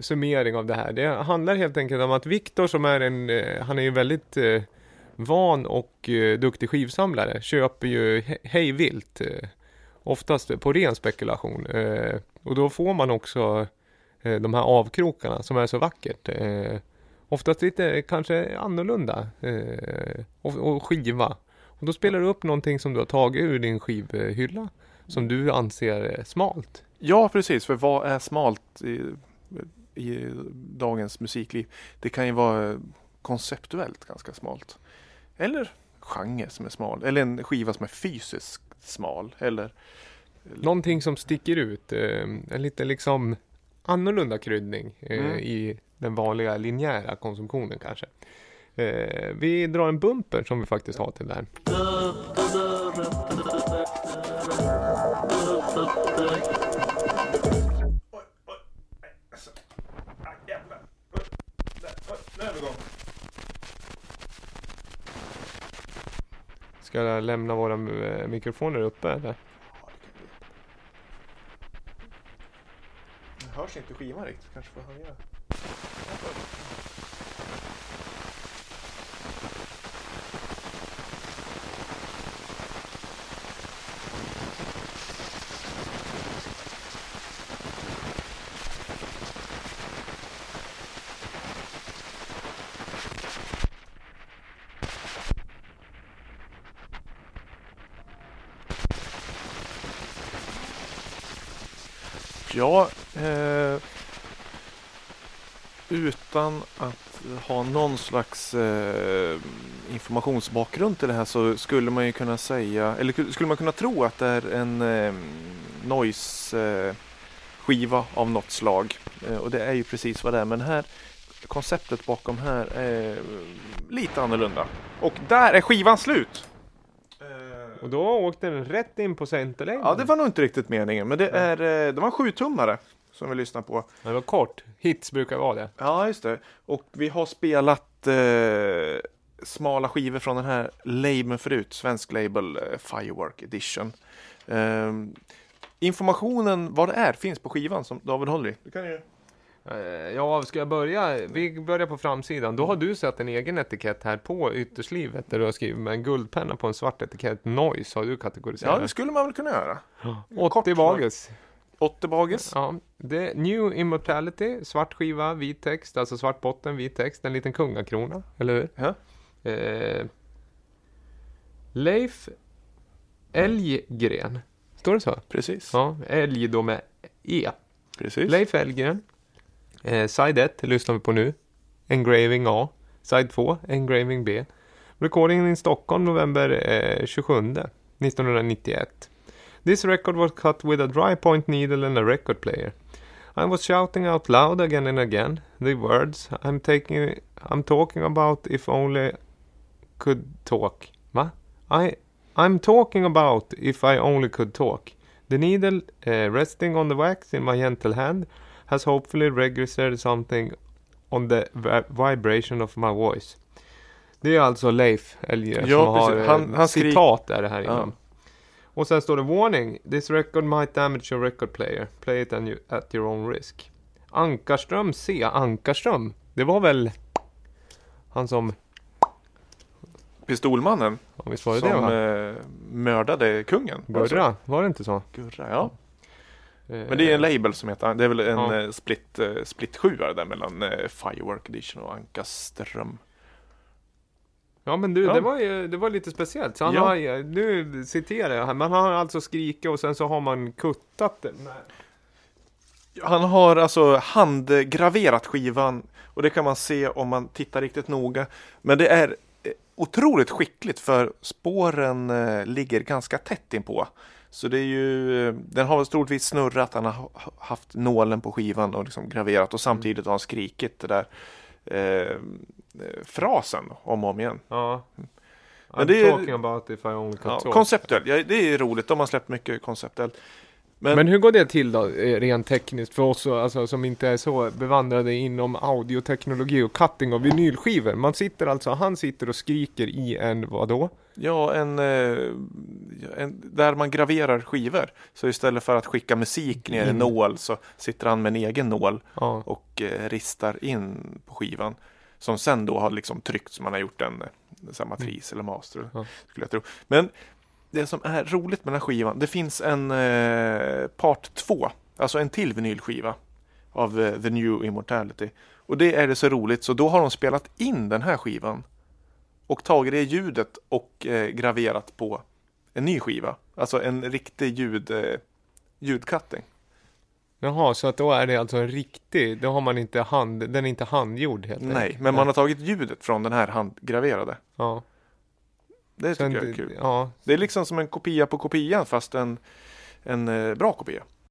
summering av det här. Det handlar helt enkelt om att Viktor som är en, eh, han är ju väldigt eh, van och eh, duktig skivsamlare, köper ju hejvilt oftast på ren spekulation. Och då får man också de här avkrokarna som är så vackert. Oftast lite kanske annorlunda och, och skiva. Och då spelar du upp någonting som du har tagit ur din skivhylla som du anser är smalt. Ja, precis. För vad är smalt i, dagens musikliv? Det kan ju vara konceptuellt ganska smalt. Eller genre som är smal. Eller en skiva som är fysiskt smal. Eller Någonting som sticker ut, eh, en lite liksom annorlunda kryddning eh, Mm. i den vanliga linjära konsumtionen kanske. Eh, vi drar en bumper som vi faktiskt har till där. Ska jag lämna våra eh, mikrofoner uppe eller? Det hörs inte skivan riktigt. Kanske får höja. Ja, eh, utan att ha någon slags eh, informationsbakgrund till det här så skulle man ju kunna säga, eller skulle man kunna tro att det är en eh, noise eh, skiva av något slag. Eh, och det är ju precis vad det är. Men här konceptet bakom här är lite annorlunda. Och där är skivan slut! Eh, Och då åkte den rätt in på centerlängden. Ja, det var nog inte riktigt meningen, men det är eh, det var en sjutummare som vi lyssnar på. Det var kort. Hits brukar vara det. Ja, just det. Och vi har spelat eh, smala skivor från den här labeln förut, svensk label eh, Firework Edition. Ehm, informationen vad det är finns på skivan som David håller i. Du kan ju... Eh, Ja, ska jag börja? Vi börjar på framsidan. Då har du satt en egen etikett här på ytterslivet där du har skrivit med en guldpenna på en svart etikett. Noise har du Ja, kategoriserat. det skulle man väl kunna göra. 80 kort Bages. Otte Bages. Ja, det New Immortality, svart skiva, vit text, alltså svart botten, vit text, en liten kungakrona, eller hur? Ja. Eh, Leif Elggren, står det så? Precis. Ja, Älg då med E. Precis. Leif Elggren. Eh, side 1 lyssnar vi på nu. Engraving A. Side 2, Engraving B. Recordingen i Stockholm november eh, 27 1991. This record was cut with a dry point needle and a record player. I was shouting out loud again and again the words I'm taking I'm talking about if only could talk. Va? I I'm talking about if I only could talk. The needle uh, resting on the wax in my gentle hand has hopefully registered something on the vi- vibration of my voice. Det är alltså Leif Elger Ja, som har precis. eh, Han- han citat är det här Ja. inom. Och sen står det Warning, this record might damage your record player. Play it you, at your own risk. Ankarström C. Ankarström. Det var väl han som, Pistolmannen ja, visst var det som det va? eh, mördade kungen. Gurra, var det inte så? Gurra, ja. Eh, Men det är en label som heter, det är väl en Ja. eh, split, eh, split 7 där mellan Firework Edition och Ankaström. Ja men du, Ja. Det, var ju, det var lite speciellt. Så han Ja. har, nu citerar jag här, man har alltså skrikit och sen så har man kuttat den. Han har alltså handgraverat skivan och det kan man se om man tittar riktigt noga. Men det är otroligt skickligt för spåren ligger ganska tätt inpå. Så det är ju, den har väl troligtvis snurrat, han har ha- haft nålen på skivan och liksom graverat och samtidigt har han skrikit det där eh, frasen om och om igen. Ja. Men I'm det är- talking about if I only Ja, konceptuellt, ja, det är roligt. De har släppt mycket konceptuellt. Men, Men hur går det till då, eh, rent tekniskt för oss alltså, som inte är så bevandrade inom audioteknologi och cutting av vinylskivor? Man sitter alltså, han sitter och skriker i en, vadå? ja, en, eh, en, där man graverar skivor. Så istället för att skicka musik ner i In. nål så sitter han med en egen nål Ja, och eh, ristar in på skivan. Som sen då har liksom tryckt som man har gjort en matris eller master. Mm. Ja. Skulle jag tro. Men det som är roligt med den här skivan. Det finns en eh, part 2. Alltså en till vinylskiva. Av eh, The New Immortality. Och det är det så roligt så då har de spelat in den här skivan. Och tagit det ljudet och eh, graverat på en ny skiva. Alltså en riktig ljud, eh, ljudcutting. Jaha, så att då är det alltså en riktig, då har man inte hand, den är inte handgjord helt Nej, enkelt. men man har tagit ljudet från den här handgraverade. Ja, Det sen, tycker jag är kul. ja, Det är liksom som en kopia på kopian fast en, en eh, bra kopia.